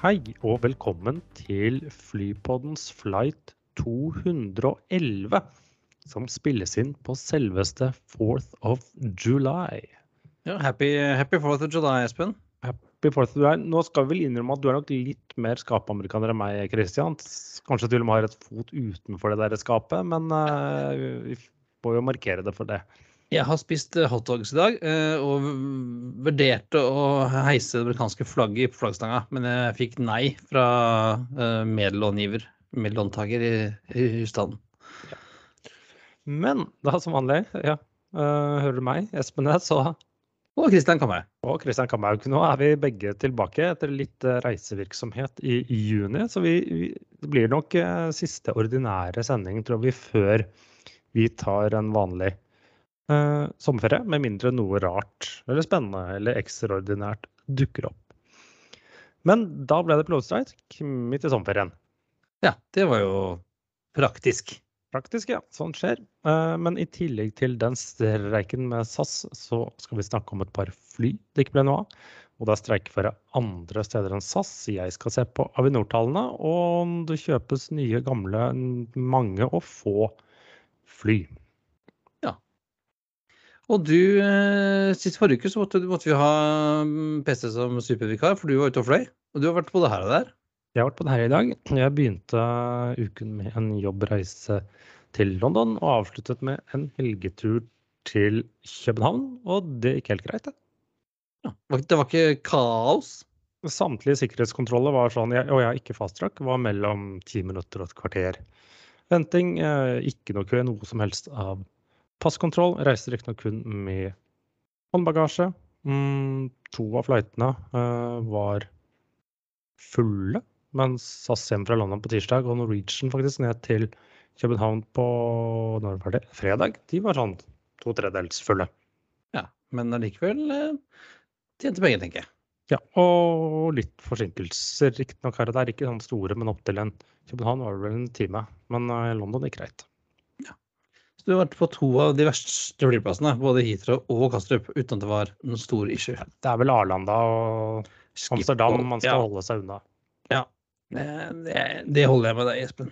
Hei og velkommen til Flypoddens flight 211, som spilles inn på selveste 4th of July. Ja, happy, happy 4th of July, Espen. Happy 4th of July. Nå skal vi vel innrømme at du er nok litt mer skapamerikaner enn meg, Christian. Kanskje til og med har et fot utenfor det der skapet, men uh, vi får jo markere det for det. Jeg har spist eh, hotdogs i dag eh, og vurderte å heise det amerikanske flagget på flaggstanga, men jeg fikk nei fra eh, medlångiver, medlåntaker i, i husstanden. Ja. Men da, som vanlig, ja, hører du meg, Espen Næss og Og Christian Kamhaug. Og Christian Kamhaug. Nå er vi begge tilbake etter litt reisevirksomhet i, i juni, så vi, vi, det blir nok siste ordinære sending, tror vi, før vi tar en vanlig eh, sommerferie, med mindre noe rart eller spennende eller ekstraordinært dukker opp. Men da ble det pilotstreik midt i sommerferien. Ja, det var jo praktisk. Praktisk, ja. Sånt skjer. Eh, men i tillegg til den streiken med SAS, så skal vi snakke om et par fly det ikke ble noe av. Og det er streikeføre andre steder enn SAS. Jeg skal se på Avinor-tallene, og det kjøpes nye, gamle, mange og få fly. Og du, eh, sist forrige uke så måtte, måtte, vi ha mm, PC som supervikar, for du var ute og fløy. Og du har vært på det her og der. Jeg har vært på det her i dag. Jeg begynte uken med en jobbreise til London og avsluttet med en helgetur til København. Og det gikk helt greit, det. Ja, det var ikke kaos? Samtlige sikkerhetskontroller var sånn, og jeg er ikke fasttrack, var mellom ti minutter og et kvarter. Venting, eh, ikke noe kø, noe som helst av Passkontroll reiste riktignok kun med håndbagasje. Mm, to av flightene uh, var fulle, mens SAS hjem fra London på tirsdag og Norwegian faktisk ned til København på når var det? fredag. De var sånn to tredjedels fulle. Ja, men allikevel uh, tjente penger, tenker jeg. Ja, og litt forsinkelser riktignok her og der. Ikke sånn store, men opp til en København var det vel en time. Men uh, London gikk greit. Så du har vært på to av de verste flyplassene, både Heathrow og Kastrup, uten at det var noen stor issue. Det er vel Arlanda og Amsterdam man skal ja. holde seg unna. Ja, det, det, holder jeg med deg, Espen.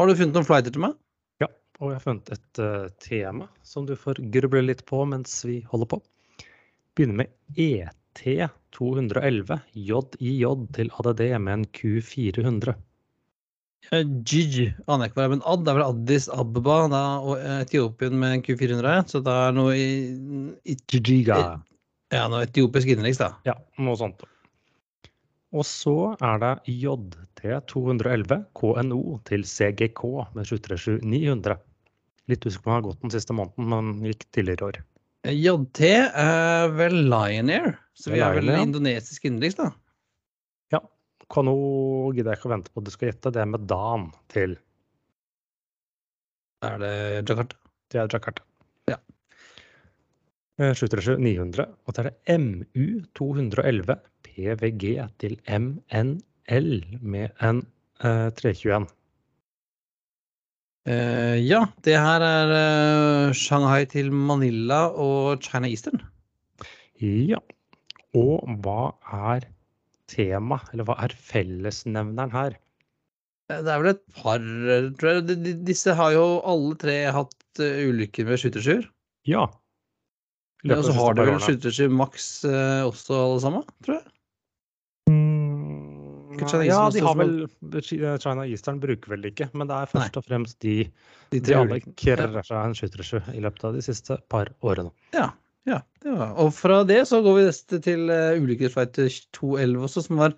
Har du funnet noen flighter til meg? Ja, og jeg har funnet et uh, tema som du får gruble litt på mens vi holder på. Begynner med ET211 JIJ til ADD med en Q400. Jiji aner jeg ikke hva er, men Ad er vel Addis Abba da, og Etiopien med Q400. Så det er noe i, i Jijiga. Ja, noe etiopisk innenriks, da. Ja, noe sånt. Og så er det JT211 KNO til CGK med 737-900. Litt usikker på om det har gått den siste måneden, men gikk tidligere i år. JT er vel Lion Air, så vi er vel indonesisk innenriks, da? Kan nå gidder jeg ikke å vente på at du skal gjette. Det er med Dan til Er det Jakarta? Det er Jakarta. Ja. 737 eh, 900. Og så er det MU 211 PVG til MNL med en uh, 321. Uh, ja, det her er uh, Shanghai til Manila og China Eastern. Ja. Og hva er tema, eller hva er fellesnevneren her? Det er vel et par, tror jeg. Disse har jo alle tre hatt uh, ulykker med skytterskyr. Ja. ja og så har de vel skytterskyr maks også, alle sammen, tror jeg. Mm, ja, de har vel China Eastern bruker vel ikke, men det er først Nei. og fremst de de, de alle krasja en skyttersky i løpet av de siste par årene. Ja, ja, det var. Og fra det så går vi neste til uh, ulykkesflight 211 også, som var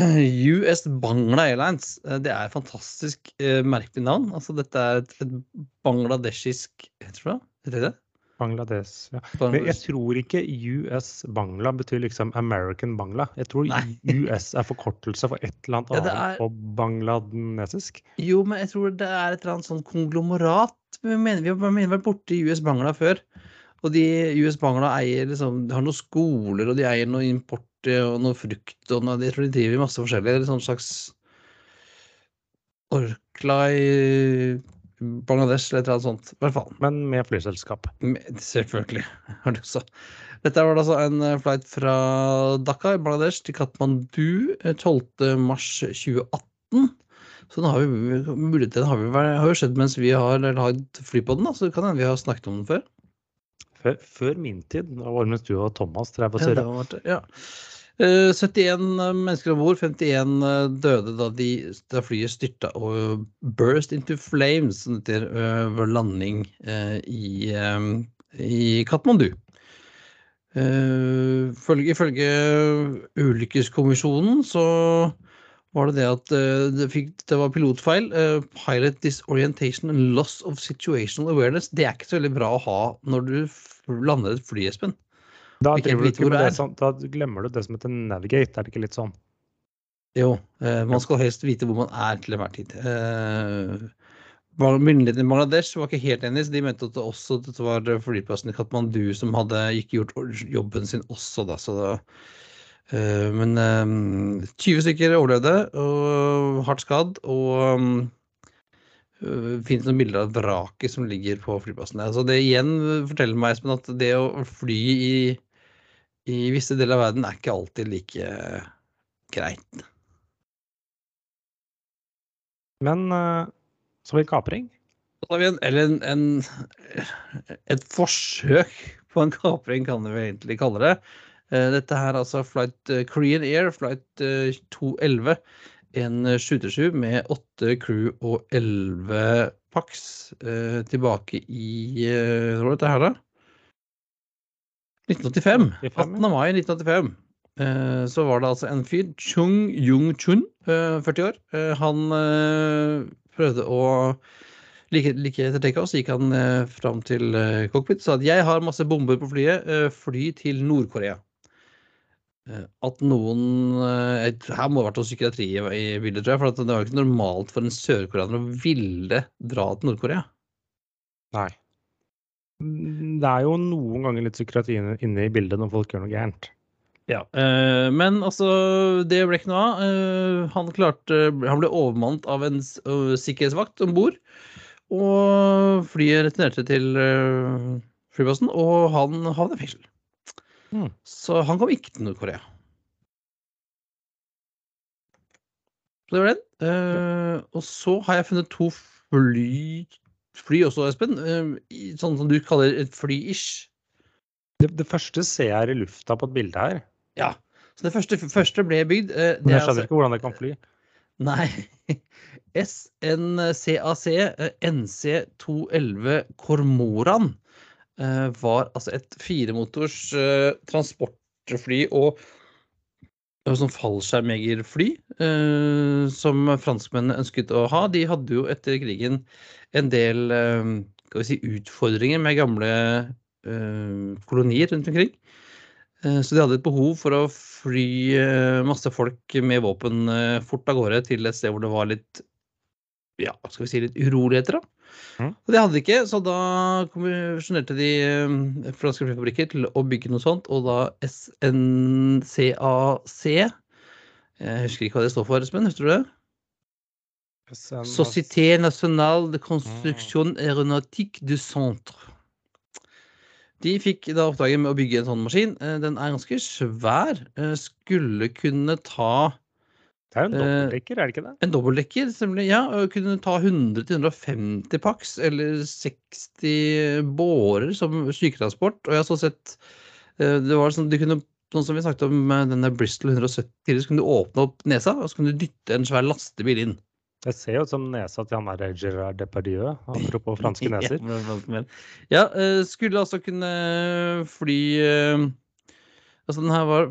US Bangla Airlines. Uh, det er et fantastisk uh, merkelig navn. Altså, dette er et, et bangladeshisk Heter det det? Bangladesh, ja. Men jeg tror ikke US Bangla betyr liksom American Bangla. Jeg tror Nei. US er forkortelse for et eller annet ja, annet på bangladesisk. Jo, men jeg tror det er et eller annet sånn konglomerat. Vi mener, vi har vært borti US Bangla før. Og de US Bangla eier liksom, de har noen skoler, og de eier noe import og noe frukt og noe, Jeg tror de driver masse forskjellig. Eller sånn slags Orkla i Bangladesh eller et eller annet sånt. I hvert fall. Men med flyselskap. Med- Selvfølgelig. har du også. Dette var altså en eh, flight fra Dhaka i Bangladesh til Katmandu eh, 12. mars 2018. Så den har vi, muligheten har, vi, har jo skjedd mens vi har lagd den, da, så det kan hende vi har snakket om den før. Før, før min tid, da var det du og Thomas drev og surra. ja. Eh, 71 mennesker om bord, 51 døde da, de, da flyet styrta og burst into flames etter eh, landing eh, i, eh, i Katmandu. Eh, følge, ifølge ulykkeskommisjonen så var det det at eh, det, fikk, det var pilotfeil. eh, pilot disorientation and loss of situational awareness. Det er ikke så veldig bra å ha når du lander et fly, Espen. Da, som, da glemmer du det som heter navigate, er det ikke litt sånn? Jo, eh, man skal helst vite hvor man er til enhver tid. Eh, Myndighetene i Bangladesh var ikke helt enige, så de mente at det også dette var flyplassen i Katmandu som hadde ikke gjort jobben sin også, da. Så det, men eh, 20 stykker overlevde, og hardt skadd, og um, øh, finnes noen bilder av vraket som ligger på flyplassen. Altså det igjen forteller meg Espen, at det å fly i, i visse deler av verden er ikke alltid like greit. Men så blir en kapring. Så har vi en, eller en, en, et forsøk på en kapring, kan vi egentlig kalle det. Eh, Dette her er altså flight eh, Korean Air, flight eh, 211. En eh, 727 med åtte crew og elleve pax tilbake i Hva var dette her, da? 1985. 18. mai 1985. Eh, Så var det altså en fyr, Chung Jung Chun, eh, 40 år. Han prøvde å Like, like etter takeoff gikk han fram til cockpit og sa at jeg har masse bomber på flyet, fly til Nord-Korea. Eh, at noen eh, Her må det ha vært noe psykiatri i, bildet, tror jeg. For det var jo ikke normalt for en sørkoreaner å ville dra til Nord-Korea. Nei. Mm, Det er jo noen ganger litt psykiatri inne i bildet når folk gjør noe gærent. Ja, eh, men altså, det ble ikke noe av. Han klarte Han ble overmannet av en sikkerhetsvakt om bord. Og flyet returnerte til flyplassen, og han havnet i fengsel. Hmm. Så han kom ikke til Nord-Korea. Så det var den. Uh, og så har jeg funnet to fly, fly også, Espen. Uh, sånn som du kaller et fly-ish. Det, det første ser jeg i lufta på et bilde her. Ja. Så det første, første ble bygd. Uh, Men jeg er skjønner altså- ikke hvordan det kan fly. Nei. SNCAC eh, NC211 Kormoran var altså et firemotors eh, transportfly og sånn fallskjermjegerfly eh, som franskmennene ønsket å ha. De hadde jo etter krigen en del eh, si, utfordringer med gamle eh, kolonier rundt omkring. Eh, Så de hadde et behov for å fly eh, masse folk med våpen eh, fort av gårde til et sted hvor det var litt ja, skal vi si, litt uroligheter. da. Mhm. Og det hadde de ikke, så da konvensjonerte de eh, franske flyfabrikker til å bygge noe sånt, og da SNCAC Jeg husker ikke hva det står for, Espen, husker du det? Société Nationale de Construction Aeronautique du Centre. De fikk da oppdraget med å bygge en sånn maskin. Eh, Den er ganske svær. eh, Skulle kunne ta Det er jo en Eh, dobbeltdekker, er det ikke det? en dobbeltdekker. nemlig, Ja, kunne ta 100-150 pax, eller 60 bårer som syketransport. Og jeg har så sett eh, Det var sånn, du kunne, sånn som vi snakket om denne Bristol 170 så kunne du åpne opp nesa, og så kunne du dytte en svær lastebil inn. Det ser jo ut som nesa til han der Gerard Depardieu, apropos franske neser. Ja, eh, skulle altså kunne fly eh, Altså, den her var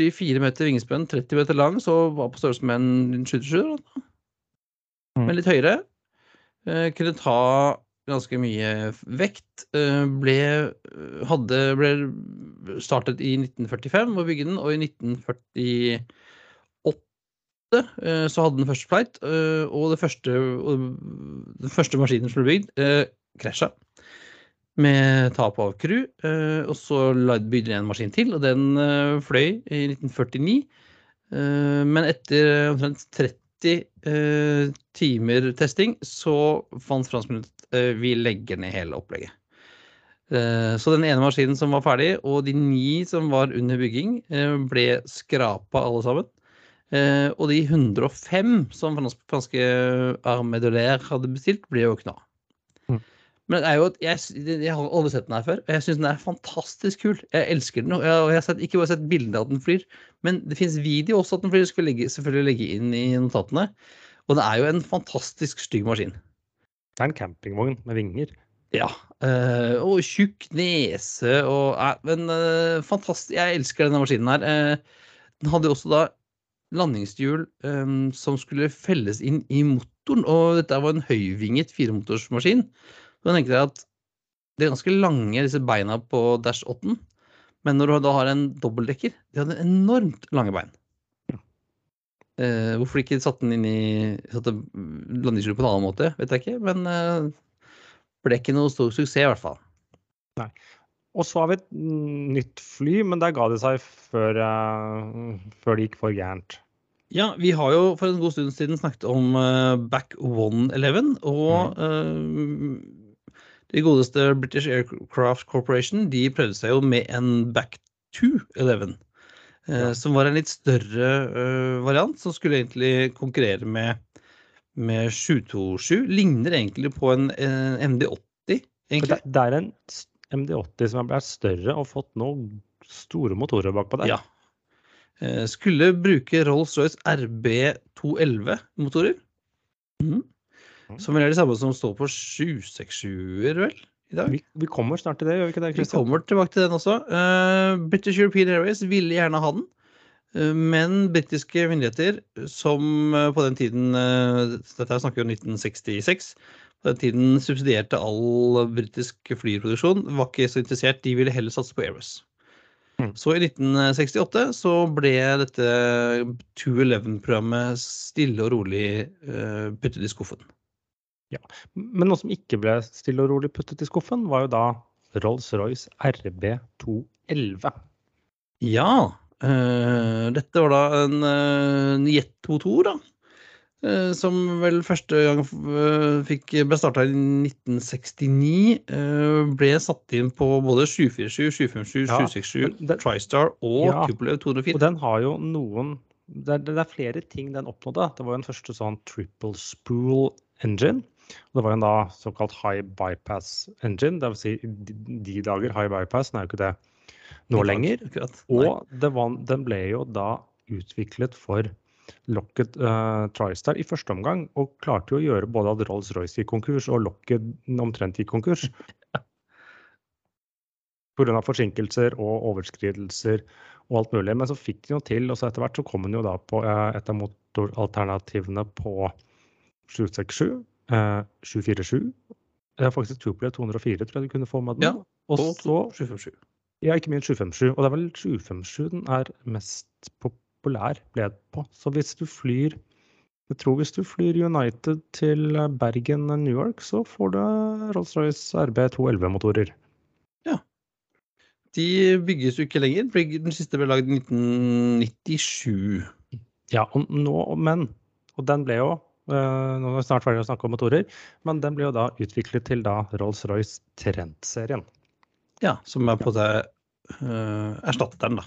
44 meter vingespenn, 30 meter lang, så var på størrelse med en 727, da. Mm. men litt høyere. Eh, Kunne ta ganske mye vekt. eh, Ble, hadde, ble startet i 1945 å bygge den, og i 1948 eh, så hadde den første flight, og det første, og den første maskinen som ble bygd, eh, krasja. Med tap av crew. eh, Og så bygde de en maskin til, og den eh, fløy i 1949. Eh, Men etter omtrent 30 90 eh, timer testing så fant franskmennene ut vi legger ned hele opplegget. Så den ene maskinen som var ferdig, og de ni som var under bygging, ble skrapa alle sammen. Og de 105 som franske Armée de l'Air hadde bestilt, ble jo. Mm. Men det jo, jeg, jeg har aldri sett den her før, og jeg syns den er fantastisk kul. Jeg elsker den, og jeg, har sett, ikke bare sett bildene av at den flyr, men det fins video også at den flyr. Skal legge, selvfølgelig legge inn i notatene. Og det er jo en fantastisk stygg maskin. Det er en campingvogn med vinger. Ja. Øh, og tjukk nese og eh, Men øh, fantastisk. Jeg elsker denne maskinen her. Eh, den hadde også da landingshjul øh, som skulle felles inn i motoren, og dette var en høyvinget firemotorsmaskin. Så da tenkte jeg at det er ganske lange, disse beina på Dash 8, men når du da har en dobbeltdekker De hadde enormt lange bein. Eh, hvorfor de ikke satte den inn i satte landingshjulet på en annen måte, vet jeg ikke, men eh, ble ikke noe stor suksess, i hvert fall. Og så har vi et mm, nytt fly, men der ga det seg før, uh, før det gikk for gærent. Ja, vi har jo for en god stund siden snakket om uh, Back 111, og eh, de godeste British Aircraft Corporation de prøvde seg jo med en Back 211. eh, Ja. Som var en litt større eh, variant, som skulle egentlig konkurrere med, med 727. Ligner egentlig på en, en MD80, For egentlig. Det, det er en MD80 som er større og fått noen store motorer bakpå der. Ja. Eh, Skulle bruke Rolls-Royce RB211-motorer. Mhm. Mm. Som vel er det samme som står på 767-er, vel, i dag. Vi, vi kommer snart til det, gjør vi ikke det? Vi kommer tilbake til den også. Uh, British European Airways ville gjerne ha den. eh, Men britiske myndigheter, som eh, på den tiden Dette her snakker jo om 1966. På den tiden subsidierte all britisk flyproduksjon. Var ikke så interessert. De ville heller satse på Airbus. Mm. Så i 1968 så ble dette 211-programmet stille og rolig puttet i skuffen. Men noe som ikke ble stille og rolig puttet i skuffen, var jo da Rolls-Royce RB211. Ja, eh, dette var da en uh, jetmotor, da. eh, som vel første gang fikk, ble starta i 1969. eh, ble satt inn på både 747, 757, Ja, 767, den, TriStar og Ja. Tupolev Og den har jo noen det er, det er flere ting den oppnådde. Det var jo en første sånn triple spool engine. Det var en da såkalt high bypass engine. Det vil si de, dager high bypass, den er jo ikke det nå lenger. Og det var, den ble jo da utviklet for Lockheed uh, TriStar i første omgang, og klarte jo å gjøre både at Rolls-Royce gikk konkurs og Lockheed omtrent gikk konkurs. Pga. forsinkelser og overskridelser og alt mulig. Men så fikk de noe til, og så etter hvert så kom den jo da på eh, et av motoralternativene på 767, eh, 747. Det er faktisk Tupolev 204, tror jeg du kunne få med den. Ja, og så 757. ja, ikke minst 757. Og det er vel 757 den er mest populær, ble det på. Så hvis du flyr Jeg tror hvis du flyr United til Bergen New York, så får du Rolls-Royce RB211-motorer. Ja. De bygges jo ikke lenger. Den siste ble lagd i 1997. Ja, og nå, men Og den ble jo eh, Nå er vi snart ferdig å snakke om motorer, men den blir jo da utviklet til da Rolls-Royce Trent-serien. Ja, som er på det uh, erstatteren, da.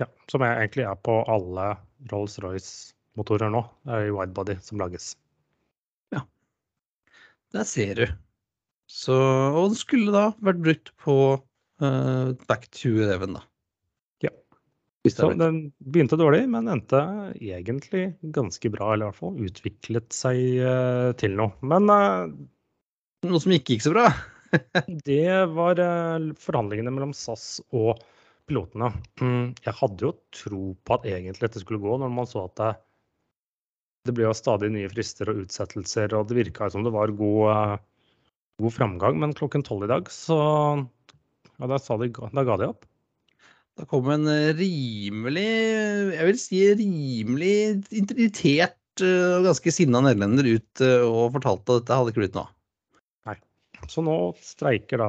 Ja, som er, egentlig er på alle Rolls-Royce-motorer nå. Det er widebody som lages. Ja. Der ser du. Så, og den skulle da vært brutt på uh, Back to Eleven, da. Så den begynte dårlig, men endte egentlig ganske bra. Eller i hvert fall utviklet seg eh, til noe. Men eh, Noe som ikke gikk så bra. det var eh, forhandlingene mellom SAS og pilotene. Mm, Jeg hadde jo tro på at egentlig dette skulle gå, når man så at det, det ble jo stadig nye frister og utsettelser, og det virka som det var god, god framgang. Men klokken tolv i dag, så ja, da, de, da ga de opp. Da kom en eh, rimelig, jeg vil si rimelig irritert eh, og ganske sinna nederlender ut eh, og fortalte at dette hadde ikke blitt noe av. Så nå streiker da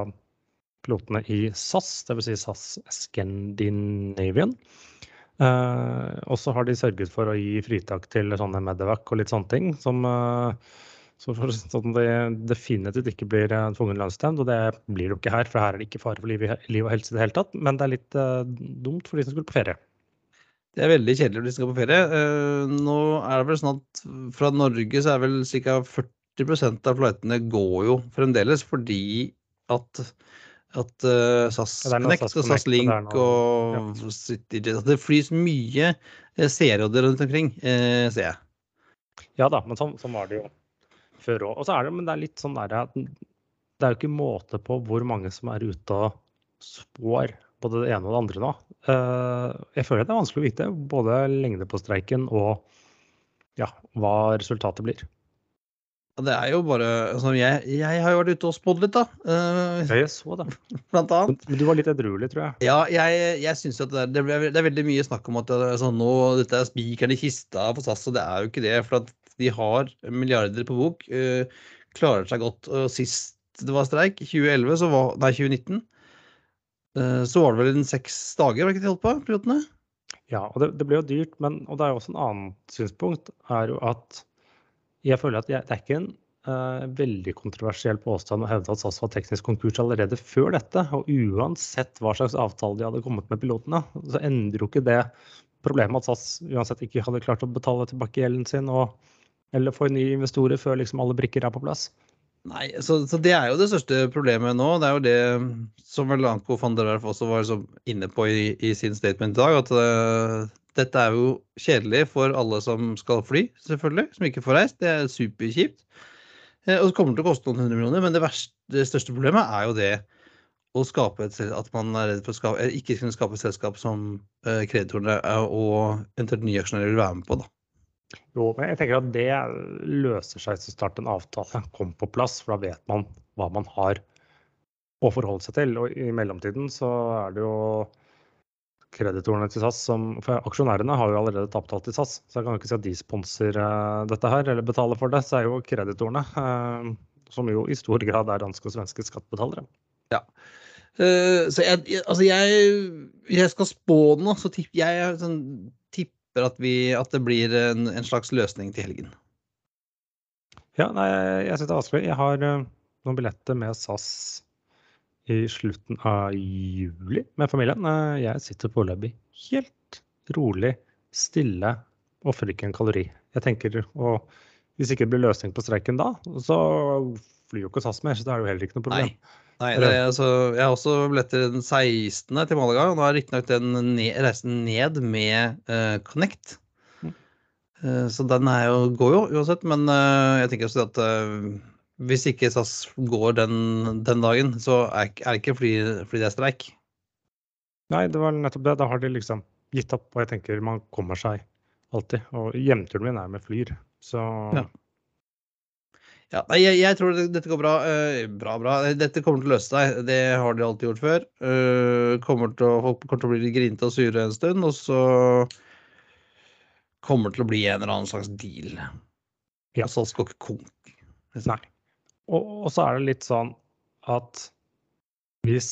pilotene i SAS, dvs. Si SAS Scandinavian. Eh, og så har de sørget for å gi fritak til sånne Medevac og litt sånne ting. Som, uh, så for, sånn det definitivt ikke blir en tvungen lønnsnemnd. Og det blir det jo ikke her, for her er det ikke fare for liv, liv, og helse i det hele tatt. Men det er litt dumt for de som skulle på ferie. Det er veldig kjedelig når de skal på ferie. nå er det vel sånn at fra Norge så er vel ca. 40% av flightene går jo fremdeles fordi at at uh, SAS Connect og SAS Link og, ja. At Det flys mye uh, seerråder rundt omkring, uh, ser jeg. Ja da, men sånn, sånn var det jo før òg. Og så er det, men det er litt sånn der det er jo ikke måte på hvor mange som er ute og spår både det ene og det andre nå. Uh, jeg føler det er vanskelig å vite både lengde på streiken og ja, hva resultatet blir. Det er jo bare altså jeg, jeg, har jo vært ute og spådd litt, da. Uh, jeg så det. Blant annet. Men du var litt edruelig, tror jeg. Ja, jeg, jeg syns at det det, er, det er, veldig mye snakk om at altså, nå, dette er spikeren i kista for SAS, og det er jo ikke det. For at de har milliarder på bok. Uh, klarer seg godt. Og sist det var streik, 2011, så var, nei, 2019, uh, så var det vel en seks dager, var ikke de holdt på, pilotene? Ja, og det, det ble jo dyrt, men og det er jo også en annen synspunkt, er jo at jeg føler at jeg, det er ikke en uh, veldig kontroversiell påstand å hevde at SAS var teknisk konkurs allerede før dette. Og uansett hva slags avtale de hadde kommet med pilotene, så endrer jo ikke det problemet at SAS uansett ikke hadde klart å betale tilbake gjelden sin og, eller få nye investorer før liksom alle brikker er på plass. Nei, så, så, det er jo det største problemet nå. Det er jo det som vel Anko van der Werf også var inne på i, i, sin statement i dag. At uh, dette er jo kjedelig for alle som skal fly, selvfølgelig, som ikke får reist. Det er superkjipt. Uh, og det kommer til å koste noen hundre millioner, men det, verste, det største problemet er jo det å skape et, at man er redd for å skape, ikke kunne skape et selskap som eh, kreditorene og eventuelt nye aksjonærer vil være med på. da. Jo, men jeg tenker at det løser seg så snart en avtale kommer på plass, for da vet man hva man har å forholde seg til. Og i mellomtiden så er det jo kreditorene til SAS som For aksjonærene har jo allerede tapt alt til SAS, så jeg kan jo ikke si at de sponser uh, dette her, eller betaler for det. Så er jo kreditorene, uh, som jo i stor grad er danske og svenske skattebetalere. Ja. Uh, så jeg, altså jeg, jeg skal spå nå, så tipper jeg sånn, tipper at, vi, at, det blir en, en, slags løsning til helgen. Ja, nei, jeg syns det er vanskelig. Jeg har noen billetter med SAS i slutten av juli med familien. Eh, jeg sitter foreløpig helt rolig, stille, ofrer ikke en kalori. Jeg tenker, og Hvis ikke det blir løsning på streiken da, så flyr jo ikke SAS mer. Så det er jo heller ikke noe problem. Nei. Nei, det, altså, jeg har også billetter den 16. til Malaga. og Nå er riktignok den ned, reisen ned med uh, Connect. Mm. Uh, så den jo, går jo uansett. Men uh, jeg tenker også at hvis ikke SAS går den, den dagen, så er, det ikke fordi, fordi, det er streik. Nei, det var nettopp det. Da har de liksom gitt opp. Og jeg tenker man kommer seg alltid. Og hjemturen min er med Flyr, så ja. Ja, jeg, jeg, tror dette går bra. Uh, bra, bra. Dette kommer til å løse seg. Det har de alltid gjort før. Uh, kommer til å, folk kommer til å bli grinete og sure en stund, og så kommer det til å bli en eller annen slags deal. Ja. Og så skal ikke konk. Nei. Og, og, så er det litt sånn at hvis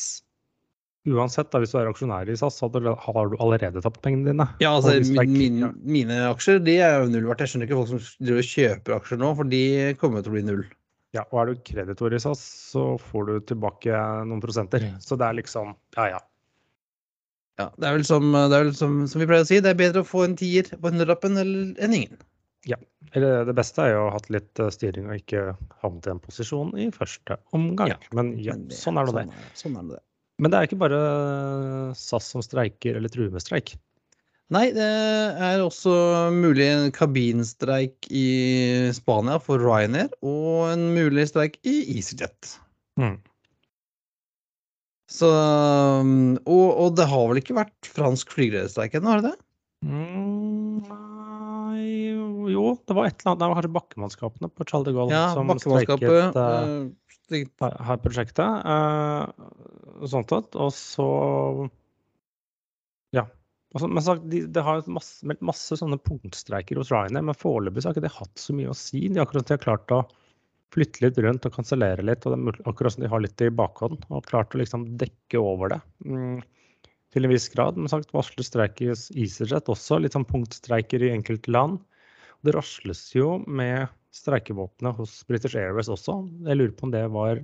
Uansett, da, hvis du er aksjonær i SAS, har du allerede tapt pengene dine. Ja, altså min, mine aksjer de er jo null verdt. Jeg skjønner ikke folk som kjøper aksjer nå, for de kommer til å bli null. Ja, og er du kreditor i SAS, så får du tilbake noen prosenter. Så det er liksom ja, ja. Ja, det er vel som, det er vel som, som vi pleier å si, det er bedre å få en tier på hundrelappen enn ingen. Ja. Eller det beste er jo å ha hatt litt eh, styring og ikke havnet i en posisjon i første omgang. Ja, men ja, men det, sånn er nå det. Sånn er det. Men det er ikke bare SAS som streiker eller truer med streik. Nei, det er også mulig en kabinstreik i Spania for Ryanair, og en mulig streik i EasyJet. Mm. Så og, og, det har vel ikke vært fransk flygelederstreik ennå, har det det? Mm, jo, det var et eller annet Det var kanskje bakkemannskapene på Charles de Gaulle ja, som streiket uh, her prosjektet. Uh, sånt sett. Og så Ja. Altså, men sagt, de, det har masse, masse sånne punktstreiker hos Ryanair, men foreløpig har ikke det hatt så mye å si. De akkurat de har klart å flytte litt rundt og kansellere litt, og er akkurat som de har litt i bakhånd, og klart å liksom dekke over det. Mm. til en viss grad. Men sagt varsler streik i EasyJet også, litt sånn punktstreiker i enkelte land. Det rasles jo med streikevåpenet hos British Airways også. Jeg lurer på om det var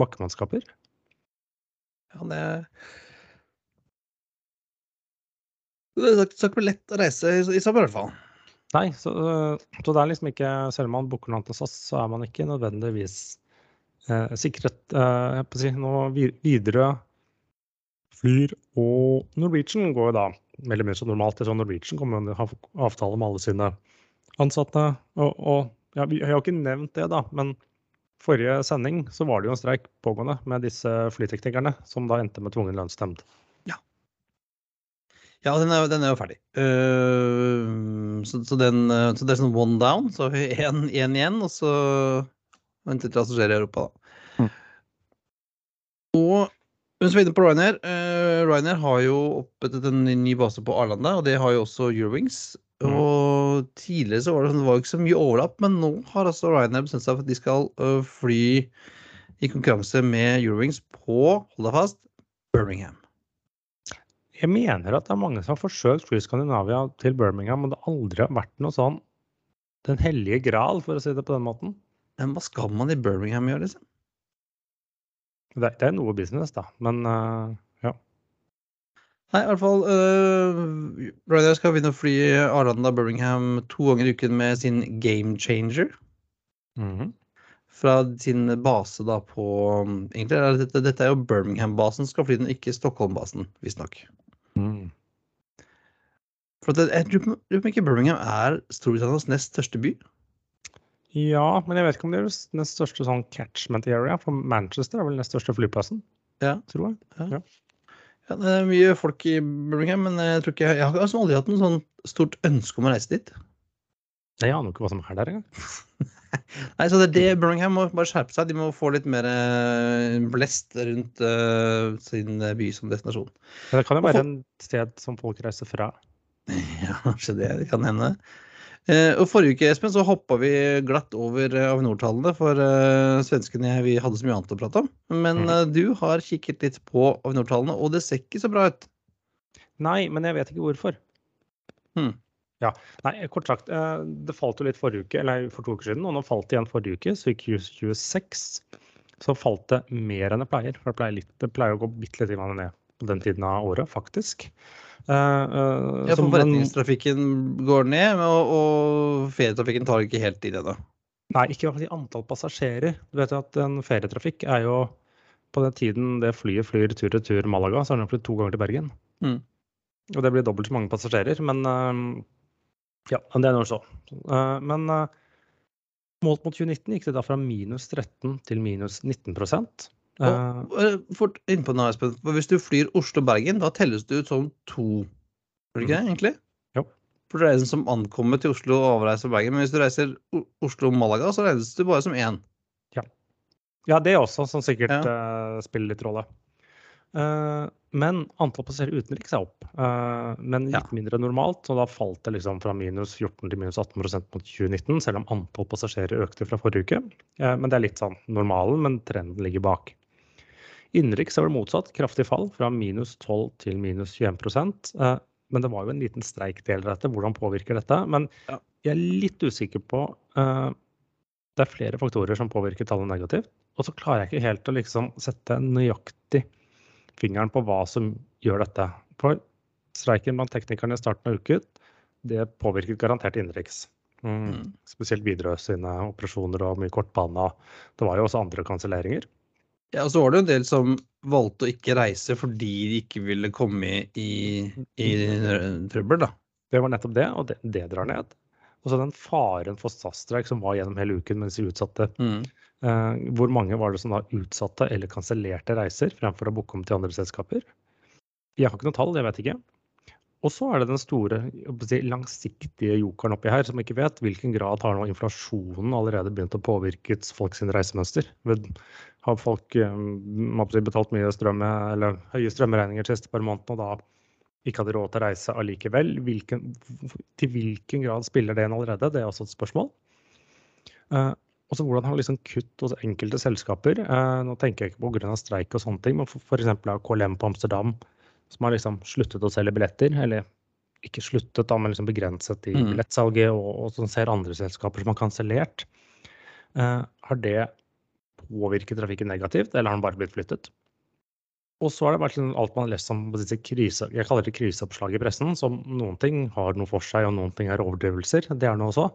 bakkemannskaper? Ja, det Det skal ikke bli lett å reise i, sommer, i hvert fall. Nei, så, så, det er liksom ikke Selv om man booker noe til SAS, så er man ikke nødvendigvis eh, sikret eh, si, noe videre Flyr og Norwegian går jo da veldig mye som normalt. Så Norwegian kommer jo å ha avtale med alle sine ansatte. Og, og ja, vi har jo ikke nevnt det, da, men forrige sending så var det jo en streik pågående med disse flyteknikerne, som da endte med tvungen lønnsnemnd. Ja. Ja, den er, den er jo ferdig. Uh, så, så, den, så, det er sånn one down. Så har vi én igjen, og så venter til hva som skjer i Europa, da. Mm. Og mens vi er inne på Ryanair. Uh, Ryanair har jo opprettet en ny base på Arlanda, og det har jo også Eurowings. Og tidligere så var det, sånn, det var ikke så mye overlapp, men nå har altså Ryanair bestemt seg for at de skal uh, fly i konkurranse med Eurowings på, hold deg fast, Birmingham. Jeg mener at det er mange som har forsøkt fly Skandinavia til Birmingham, men det aldri har vært noe sånn Den hellige gral, for å si det på den måten. Men hva skal man i Birmingham gjøre, liksom? Det, det er noe business, da. Men uh, Nei, i hvert fall uh, Ryanair skal begynne å fly Arlanda Birmingham to ganger i uken med sin Game Changer. Mm -hmm. Fra sin base da på Egentlig er dette, dette er jo Birmingham-basen skal fly den, ikke Stockholm-basen, visstnok. Mm. For det, jeg tror ikke Birmingham er Storbritannias nest største by. Ja, men jeg vet ikke om det er den største sånn catchment area. For Manchester er vel nest største flyplassen, ja. tror jeg. Ja. ja. Ja, det er mye folk i Birmingham, men jeg tror ikke jeg, jeg har altså aldri hatt noe sånn stort ønske om å reise dit. Jeg aner ikke hva som er der engang. Nei, så det er det Birmingham må bare skjerpe seg. De må få litt mer eh, blest rundt uh, sin by som destinasjon. Men det kan jo være en sted som folk reiser fra. Ja, kanskje det. Det kan hende. Eh, og Forrige uke Espen, så hoppa vi glatt over eh, Avinor-tallene, for uh, svenskene vi hadde så mye annet å prate om. Men uh, du har kikket litt på Avinor-tallene, og det ser ikke så bra ut. Nei, men jeg vet ikke hvorfor. Hmm. Ja, nei, Kort sagt, uh, det falt jo litt forrige uke, eller for to uker siden, og nå falt det igjen forrige uke. Så i Q26 så falt det mer enn det pleier. For det pleier, litt, det pleier å gå bitte litt ned på den tiden av året, faktisk. Uh, ja, for forretningstrafikken går ned, og, og ferietrafikken tar ikke helt i det, da? Nei, ikke i hvert fall i antall passasjerer. Du vet jo at en ferietrafikk er jo På den tiden det flyet flyr tur-retur Malaga, så har den flydd to ganger til Bergen. Mm. Og det blir dobbelt så mange passasjerer, men uh, Ja, det er nå så. Uh, men målt mot 2019 gikk det da fra minus 13 til minus 19 og, uh, fort innpå nå, Espen. Hvis du flyr Oslo-Bergen, da telles det ut som to. Gjør det ikke det, mm. egentlig? Ja. For det er en som ankommer til Oslo og avreiser Bergen. Men hvis du reiser Oslo-Malaga, så regnes du bare som én. Ja. ja, det er også, som sikkert ja. uh, spiller litt rolle. Uh, men antall passasjerer utenriks er opp, uh, men litt ja. mindre enn normalt. Og da falt det liksom fra minus 14 til minus 18% mot 2019, selv om antall passasjerer økte fra forrige uke. Uh, men det er litt sånn normalen, men trenden ligger bak. Innenriks er det motsatt, kraftig fall fra minus 12 til minus 21 eh, Men det var jo en liten streik del av dette. Hvordan påvirker dette? Men jeg er litt usikker på uh, Det er flere faktorer som påvirker tallet negativt. Og så klarer jeg ikke helt å liksom sette nøyaktig fingeren på hva som gjør dette. For streiken blant teknikerne i starten av uken, det påvirket garantert innenriks. Mm. Mm. Spesielt Widerøe sine operasjoner og mye kortbane. Det var jo også andre kanselleringer. Ja, så var det en del som valgte å ikke reise fordi de ikke ville komme i, i trøbbel, da. Det var nettopp det, og det, det drar ned. Og så den faren for SAS-streik som var gjennom hele uken mens de utsatte. Mm. Eh, hvor mange var det som da utsatte eller kansellerte reiser fremfor å booke om til andre selskaper? Jeg har ikke noe tall, jeg vet ikke. Og så er det den store si, langsiktige jokeren oppi her, som ikke vet hvilken grad har nå inflasjonen allerede begynt å påvirke folks reisemønster. Har folk um, betalt mye strøm, eller høye strømregninger siste par månedene og da ikke hadde råd til å reise allikevel? Hvilken, til hvilken grad spiller det inn allerede? Det er også et spørsmål. Uh, og så hvordan har liksom kutt hos enkelte selskaper. Uh, nå tenker jeg ikke på grunn av streik og sånne ting, men f.eks. KLM på Amsterdam som har liksom sluttet å selge billetter, eller ikke sluttet, da, men liksom begrenset i Mm. billettsalget, og, og som ser andre selskaper som har kansellert. Eh, har det påvirket trafikken negativt, eller har den bare blitt flyttet? Og så har det vært liksom alt man har lest om disse krise, jeg kaller det kriseoppslag i pressen, som noen ting har noe for seg, og noen ting er overdrivelser. Det er noe også.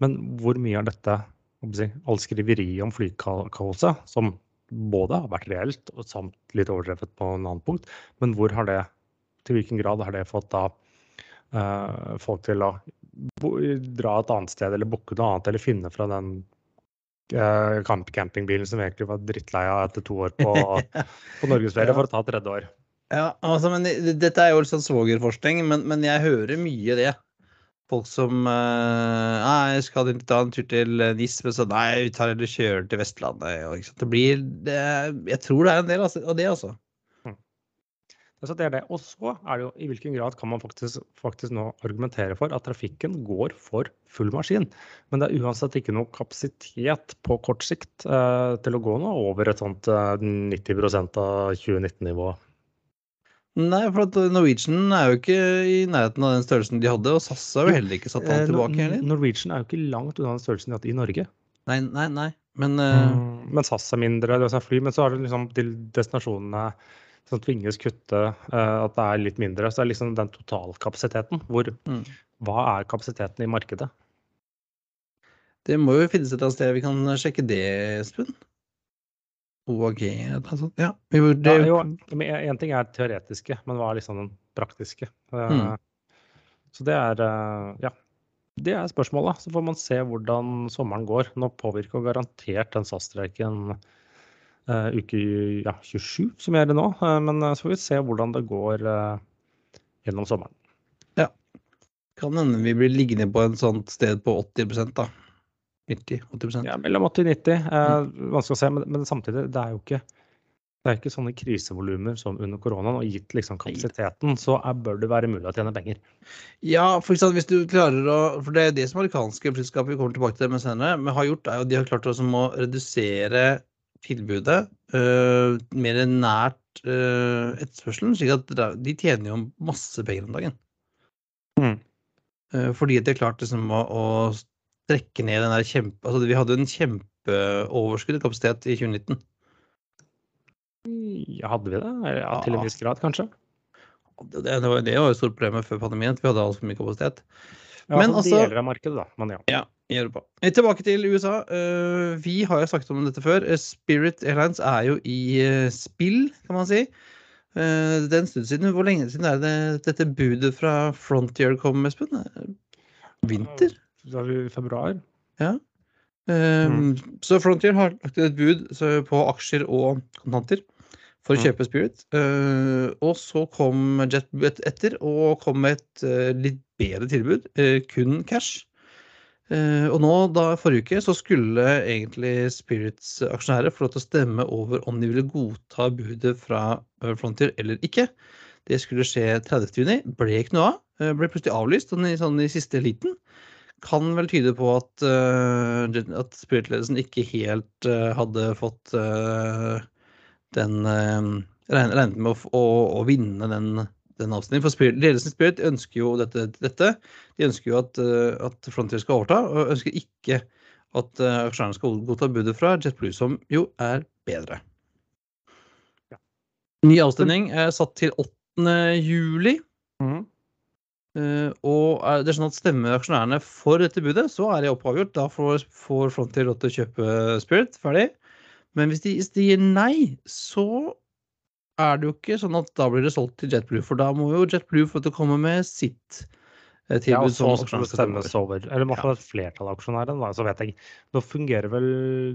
Men hvor mye av dette, alt all skriveriet om flykaoset, som både har vært reelt og samt litt overdrevet på en annen punkt, men hvor har det, til hvilken grad har det fått da eh, folk til å bo, dra et annet sted eller booke noe annet, eller finne fra den uh, campingbilen som egentlig var drittlei av etter to år på, på norgesferie, for å ta tredje år. Ja, altså, men Dette er jo litt sånn svogerforskning, men, men jeg hører mye det. Folk som eh, Nei, jeg skal ta en tur til NIS, men så nei, vi tar eller kjører til Vestlandet. Og? Det blir det, Jeg tror det er en del av det, altså. Så det er det. Og så er det jo i hvilken grad kan man faktisk, faktisk nå argumentere for at trafikken går for full maskin. Men det er uansett ikke noe kapasitet på kort sikt eh, til å gå nå over et sånt eh, 90 av 2019-nivået. Nei, for at Norwegian er jo ikke i nærheten av den størrelsen de hadde, og SAS har jo heller ikke satt alt Eh, tilbake heller. Norwegian er jo ikke langt unna den størrelsen de hadde i Norge. Nei, nei, nei. Men eh, Mm, Men SAS er mindre, det er fly, men så er det liksom til destinasjonene som tvinges kutte, uh, at det er litt mindre. Så det er liksom den totalkapasiteten. Hvor, Mm. Hva er kapasiteten i markedet? det må jo finnes et sted vi kan sjekke det, Espen. OAG. Ja, vi burde Ja, Én ting er teoretiske, men hva er liksom den praktiske? Mm. Så det er eh, ja. Det er spørsmålet. Så får man se hvordan sommeren går. Nå påvirker garantert den SAS-streiken uh, uke ja, 27, som gjør det nå. Uh, men så får vi se hvordan det går uh, gjennom sommeren. Ja. kan hende vi blir liggende på et sånt sted på 80% da. 90-80 Ja, mellom 80 og 90. Eh, vanskelig å se, men, men samtidig, det er jo ikke det er ikke sånne krisevolumer som under koronaen. Og gitt liksom kapasiteten, så er, bør det være mulig å tjene penger. Ja, for eksempel, hvis du klarer å For det er det som amerikanske flyselskaper vi kommer tilbake til det med senere, men har gjort, er jo de har klart å redusere tilbudet øh, mer nært øh, etterspørselen, slik at de tjener jo masse penger om dagen. Mm. Eh, fordi at de har klart liksom å, å strekke ned den der kjempe... Altså vi hadde en kjempeoverskudd i kapasitet i 2019. Ja, hadde vi det? Ja, til en viss grad, kanskje. Det, det, var, det var jo et stort problem før pandemien, at vi hadde altfor mye kapasitet. Ja, Men men altså- Deler av markedet, da. Men ja. Ja, i Europa. Tilbake til USA. Eh, vi har jo snakket om dette før. Eh, Spirit Airlines er jo i eh, spill, kan man si. Det er en stund siden. Hvor lenge siden er det dette budet fra Frontier kom, Espen? Vinter? Da er vi i februar. Ja. Eh, Så Frontier har lagt et bud på aksjer og kontanter for å Mm. kjøpe Spirit. Uh, og så kom JetBlue etter og kom med et uh, litt bedre tilbud, uh, kun cash. Eh, og nå, da forrige uke, så skulle egentlig Spirits aksjonærer få lov til å stemme over om de ville godta budet fra eh, Frontier eller ikke. Det skulle skje 30. juni. Ble ikke noe av. Ble plutselig avlyst sånn i, sånn i siste liten. Kan vel tyde på at, uh, at Spirit-ledelsen ikke helt uh, hadde fått uh, den regnet med å, å, å vinne den, den avstemningen. For Spirit, ledelsen i Spirit ønsker jo dette. dette. De ønsker jo at, at Frontier skal overta, og ønsker ikke at aksjonærene skal godta budet fra JetBlue, som jo er bedre. Ny avstemning er satt til 8. juli. Mhm. Eh, og er det sånn at stemmer aksjonærene for dette budet, så er det oppavgjort. Da får, får Frontier lov til å kjøpe Spirit. Ferdig. Men hvis de, hvis de gir nei, så er det jo ikke sånn at da blir det solgt til JetBlue. For da må jo JetBlue få til å komme med sitt tilbud. Ja, og så skal det stemmes over. Eller i hvert fall et flertall av aksjonærene. Så vet jeg. Nå fungerer vel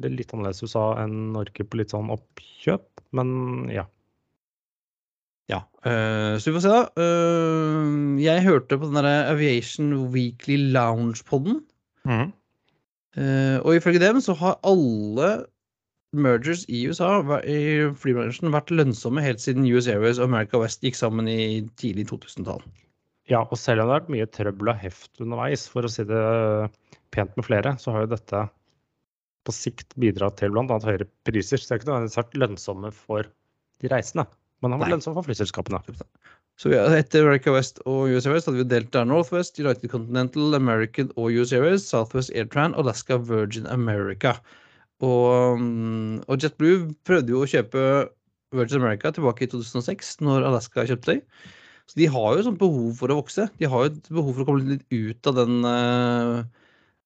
det litt annerledes i USA enn Norge på litt sånn oppkjøp, men ja. Ja, eh, så vi får se, da. Eh, jeg hørte på den der Aviation Weekly Lounge-podden. Eh, og ifølge dem så har alle mergers i USA i flybransjen vært lønnsomme helt siden US Airways og America West gikk sammen i tidlig 2000-tall. Ja, og selv om det har vært mye trøbbel og heft underveis, for å si det pent med flere, så har jo dette på sikt bidratt til bl.a. høyere priser. Så det er ikke nødvendigvis vært lønnsomme for de reisende, men han Nei. lønnsomme for flyselskapene. Så vi, etter America West og US Airways hadde vi Delta Northwest, United Continental, American og US Airways, Southwest Airtran, Alaska Virgin America. Og, mm, og JetBlue prøvde jo å kjøpe Virgin America tilbake i 2006, når Alaska kjøpte seg. Så de har jo sånn behov for å vokse. De har jo et behov for å komme litt ut av den, eh,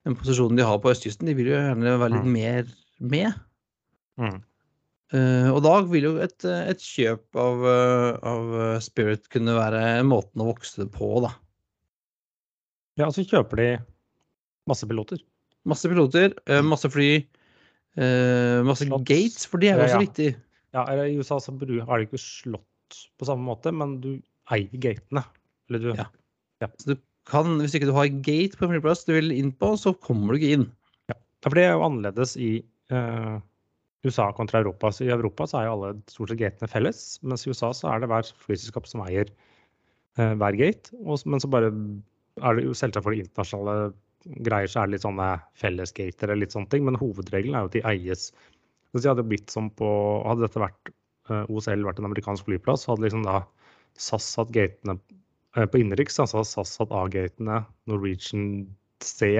den posisjonen de har på østkysten. De vil jo gjerne være litt Mm. mer med. Mm. Eh, og da vil jo et, et kjøp av, eh, av eh, Spirit kunne være måten å vokse på, da. Ja, og så kjøper de masse piloter. Masse piloter, eh, masse fly, masse slott. gates, for de er jo også ja. viktig. Ja, I USA så har de ikke slått på samme måte, men du eier gatene. Eller du Ja. Så du kan, hvis ikke du har gate på en flyplass du vil inn på, så kommer du ikke inn. Ja, for det er jo annerledes i eh, USA kontra Europa. Så I Europa så er jo alle stort sett gatene felles, mens i USA så er det hver flyselskap som eier eh, hver gate. Og, men så bare er det jo selvsagt for de internasjonale greier så er det litt sånne fellesgater eller litt sånne ting, men hovedregelen er jo at de eies. Så de hadde blitt som på Hadde dette vært eh, OCL vært en amerikansk flyplass, så hadde liksom da SAS hatt gatene eh, på innenriks, altså hadde SAS hatt A-gatene, Norwegian C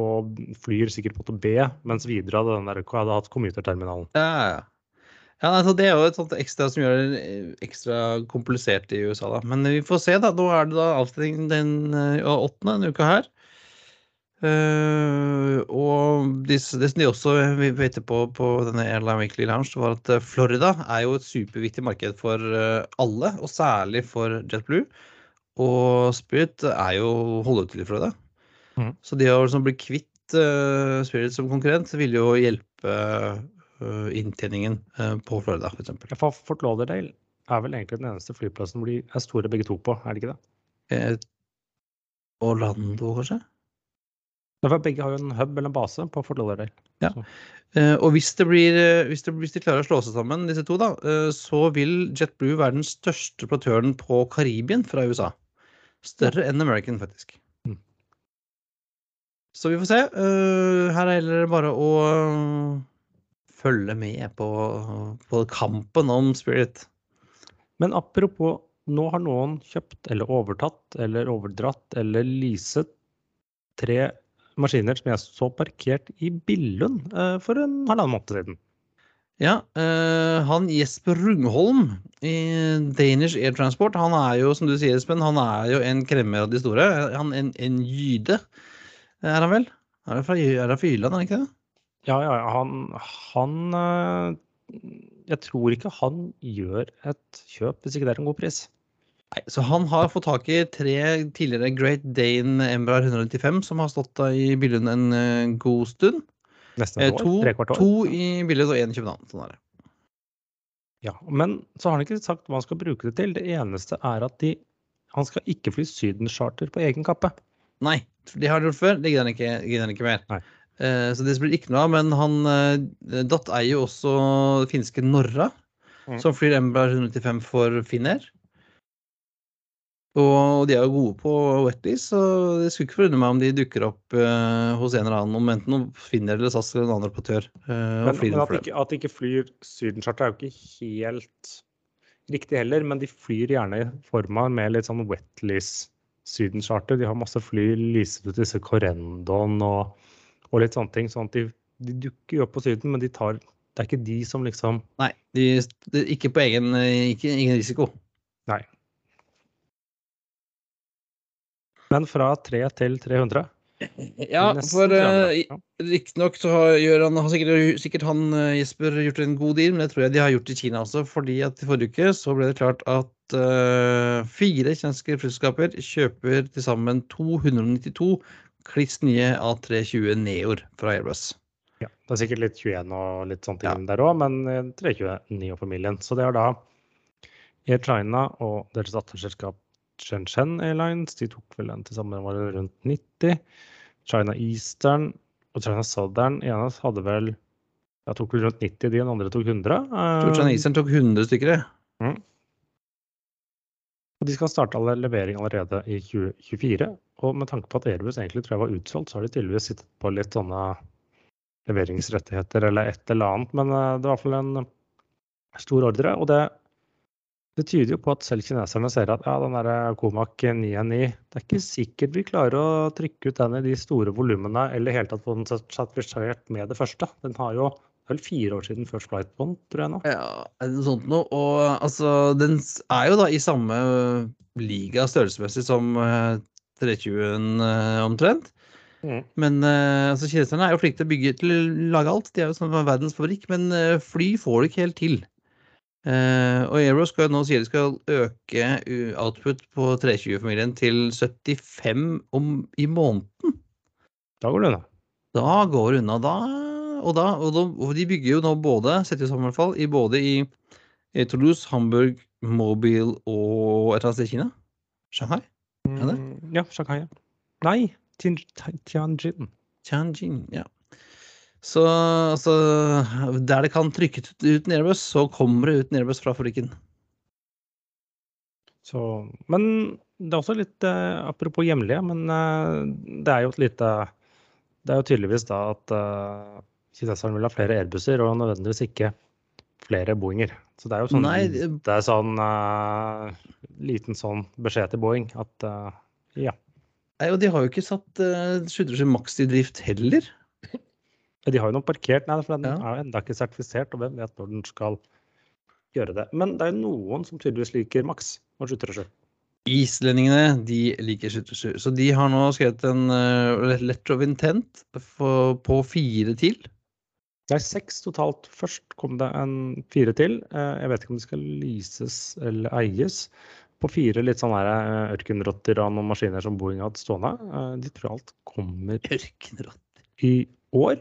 og flyr sikkert på til B, mens videre hadde den der hadde hatt commuterterminalen. Ja, ja, ja. Altså Det er jo et sånt ekstra som gjør det eh, ekstra komplisert i USA. da. Men vi får se. da. Nå er det da avstemning den eh, åttende denne uka her. Uh, og det, som de også vet på på denne Airline Weekly Lounge, var at Florida er jo et superviktig marked for alle, og særlig for JetBlue. Og Spirit er jo holder til i Florida. Mhm. Så det å liksom bli kvitt uh, Spirit som konkurrent vil jo hjelpe uh, inntjeningen uh, på Florida, f.eks. For Fort Lauderdale er vel egentlig den eneste flyplassen hvor de er store begge to på, er det ikke det? Eh, Orlando, kanskje? For begge har jo en hub eller en base på Fort Lauderdale. Ja. Eh, og hvis, det blir, eh, hvis, det, hvis de klarer å slå seg sammen, disse to, da, eh, så vil JetBlue være den største operatøren på Karibien fra USA. Større enn American, faktisk. Så vi får se. Eh, her gjelder det bare å eh, følge med på, på kampen om Spirit. Men apropos, nå har noen kjøpt eller overtatt eller overdratt eller leaset tre maskiner som jeg så parkert i Billund eh, for en halvannen måned siden. Ja, han Jesper Rungholm i Danish Air Transport, han er jo, som du sier, Espen, han er jo en kremmer av de store. Han en, en jyde, er han vel? Er det fra, er det fra Jylland, er han ikke det? Ja, ja, ja, han, han eh, Jeg tror ikke han gjør et kjøp hvis ikke det er en god pris. Nei, så han har fått tak i tre tidligere Great Dane Embraer 195 som har stått i Billund en eh, god stund. Nesten Eh, et år. år. to i Billund og én i København. Sånn er det. Ja, men så har han ikke sagt hva han skal bruke det til. Det eneste er at de, han skal ikke fly sydencharter på egen kappe. Nei, det har han gjort før. Det gidder han ikke, gidder han ikke mer. Eh, så det blir ikke noe av. Men han uh, Datt eier jo også finske Norra, Mm. som flyr Embraer 195 for Finnair. Og de er jo gode på wetlease, så det skulle ikke forundre meg om de dukker opp uh, hos en eller annen, om enten noen Finnair eller SAS eller en annen operatør. Uh, Men, men at, de ikke, at de ikke flyr sydencharter er jo ikke helt riktig heller, men de flyr gjerne i form av med litt sånn wetlease sydencharter. De har masse fly leaset ut disse Corendon og, og litt sånne ting. sånn at de, de dukker opp på Syden, men de tar, det er ikke de som liksom Nei, de, de, ikke på egen ikke, ingen risiko. Nei. Men fra 3 til 300? Ja, for 300, uh, riktignok så har, han, har sikkert, sikkert han eh, Jesper gjort en god deal, men det tror jeg de har gjort i Kina også. fordi at i forrige uke så ble det klart at uh, fire kjenske flyselskaper kjøper til sammen 292 kliss nye A320 Neoer fra Airbus. Ja, det er sikkert litt 21 og litt ting Ja. der òg, men 320 Neo-familien. Så det er da Air China og deres datterselskap Shenzhen Airlines. De tok vel den til sammen var det rundt 90. China Eastern og China Southern ene hadde vel ja, tok vel rundt 90, de den andre tok 100. China Eastern tok 100 stykker. jeg. Og de skal starte alle levering allerede i 2024. Og med tanke på at Airbus egentlig tror jeg var utsolgt, så har de tydeligvis sittet på litt sånne leveringsrettigheter eller et eller annet. Men det var i hvert fall en stor ordre. Og det Det tyder jo på at selv kineserne ser at ja, den der Comac 919 Det er ikke sikkert vi klarer å trykke ut den i de store volumene eller i hele tatt få den sertifisert med det første. Den har jo vel fire år siden First Flight Bond, tror jeg nå. Ja, er det sånt noe? Og altså, den er jo da i samme liga størrelsesmessig som uh, 320-en uh, omtrent. Mm. Men uh, altså, kineserne er jo flinke til å bygge til å lage alt. De er jo sånn verdens fabrikk, men fly får det ikke helt til. Uh, og Aero skal nå sier de skal øke uh, output på 320-familien til 75 om, i måneden. Da går det unna. Da går det unna. Da, og, da, og, da, og de bygger jo nå både, setter sammen i hvert fall, i både i, i Toulouse, Hamburg, Mobile og et eller annet sted i Kina. Shanghai? Er det? Mm, ja, Shanghai. Nei, Tianjin. Tianjin, ja. Så altså, der det kan trykke ut, Airbus, så kommer det ut Airbus fra fabrikken. Så, men det er også litt eh, Apropos hjemlige, men eh, det er jo et lite Det er jo tydeligvis da at eh, kineserne vil ha flere Airbuser og nødvendigvis ikke flere boinger. Så det er jo sånn Nei, det- er sånn eh, liten sånn beskjed til Boeing at eh, ja. Nei, og de har jo ikke satt uh, 737 Max i drift heller. De har jo noen parkert, nei, for den Ja. er jo enda ikke sertifisert, og hvem vet når den skal gjøre det. Men det er jo noen som tydeligvis liker Max og 737. Islendingene de liker 737, så de har nå skrevet en uh, letter of intent for, på fire til. Det er seks totalt. Først kom det en fire til. Uh, Jeg vet ikke om de skal leases eller eies. På fire litt sånne her, uh, ørkenrotter av noen maskiner som Boeing hadde stående. Uh, De tror alt kommer Ørkenrotter. i år.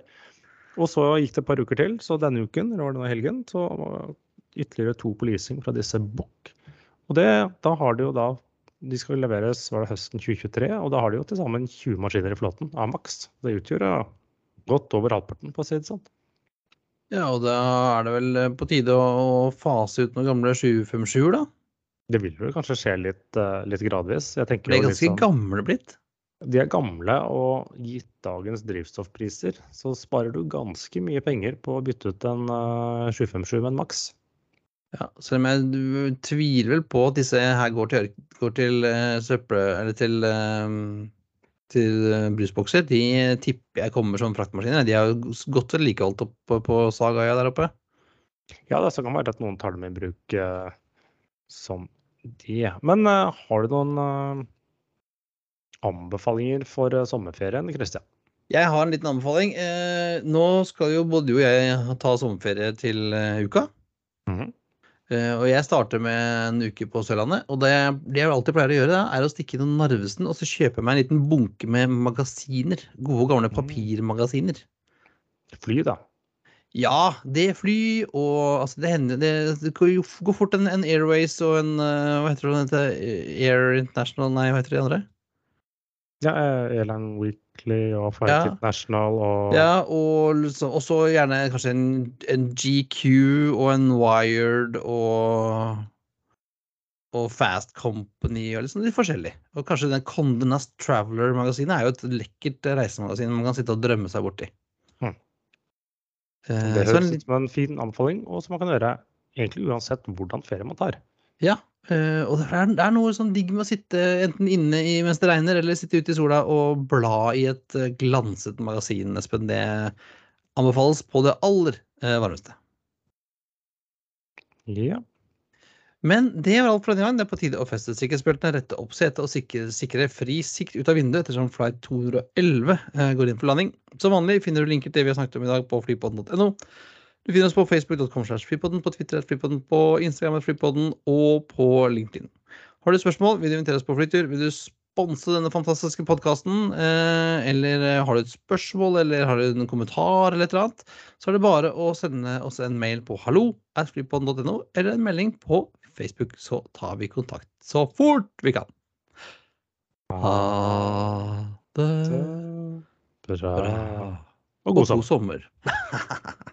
Og så gikk det et par uker til, så denne uken, eller var det nå helgen, så det ytterligere to på leasing fra disse Bukk. Og det, da har de jo da De skal leveres var det høsten 2023, og da har de jo til sammen 20 maskiner i flåten av Max. Det utgjør ja, godt over halvparten, for å si det sånn. Ja, og da er det vel eh, på tide å, fase ut noen gamle 757-er, da. Det vil vel kanskje skje litt, eh, litt gradvis. Jeg tenker De er ganske sånn- gamle blitt. De er gamle, og gitt dagens drivstoffpriser, så sparer du ganske mye penger på å bytte ut en eh, 757 med en maks. Ja, selv om jeg tviler vel på at disse her går til, går til uh, søppel... Eller til, uh, til eh, brusbokser. De tipper jeg kommer som fraktmaskiner. De har jo s- godt vedlikeholdt opp på Sagaia der oppe. Ja, det kan være at noen tar dem i bruk eh, som det. Men eh, har du noen eh, anbefalinger for eh, sommerferien, Christian? Jeg har en liten anbefaling. Eh, nå skal jo både du og jeg ta sommerferie til eh, uka. Mhm. Eh, og jeg starter med en uke på Sørlandet. Og det, det jeg alltid pleier å gjøre, da, er å stikke innom Narvesen og så kjøpe meg en liten bunke med magasiner. Gode, gamle Mm. papirmagasiner. Fly, da. Ja, det fly og altså det hender Det, det går fort en, en Airways og en Hva heter det? Air International Nei, hva heter det andre? Ja, eh, Airline Weekly og Fight Ja. International og Ja, og liksom- også gjerne kanskje en, en GQ og en Wired og og Fast Company og liksom litt forskjellig. Og kanskje den Condenast Traveler-magasinet er jo et lekkert reisemagasin man kan sitte og drømme seg borti. Hmm. Det høres ut som en fin anbefaling, og som man kan gjøre egentlig uansett hvordan ferie man tar. Ja, eh, og det er, det er noe sånn digg med å sitte enten inne i, mens det regner, eller sitte ute i sola og bla i et eh, glanset magasin, Espen. Det anbefales på det aller uh, varmeste. Ja. Men det var alt for denne gang. Det er på tide å feste sikkerhetsbeltene, rette opp setet og sikre, sikre fri sikt ut av vinduet ettersom flight 211 uh, går inn for landing. Som vanlig finner du linker til det vi har snakket om i dag på flypodden.no. Du finner oss på facebook.com på Twitter på Instagram at flypodden og på LinkedIn. Har du spørsmål, vil du invitere oss på flytur, vil du sponse denne fantastiske podkasten, eh, eller eh, har du et spørsmål, eller har du en kommentar, eller et eller annet, så er det bare å sende oss en mail på hallo at flypodden.no, eller en melding på Facebook, så tar vi kontakt så fort vi kan. Ha det Bra. bra. Og god sommer.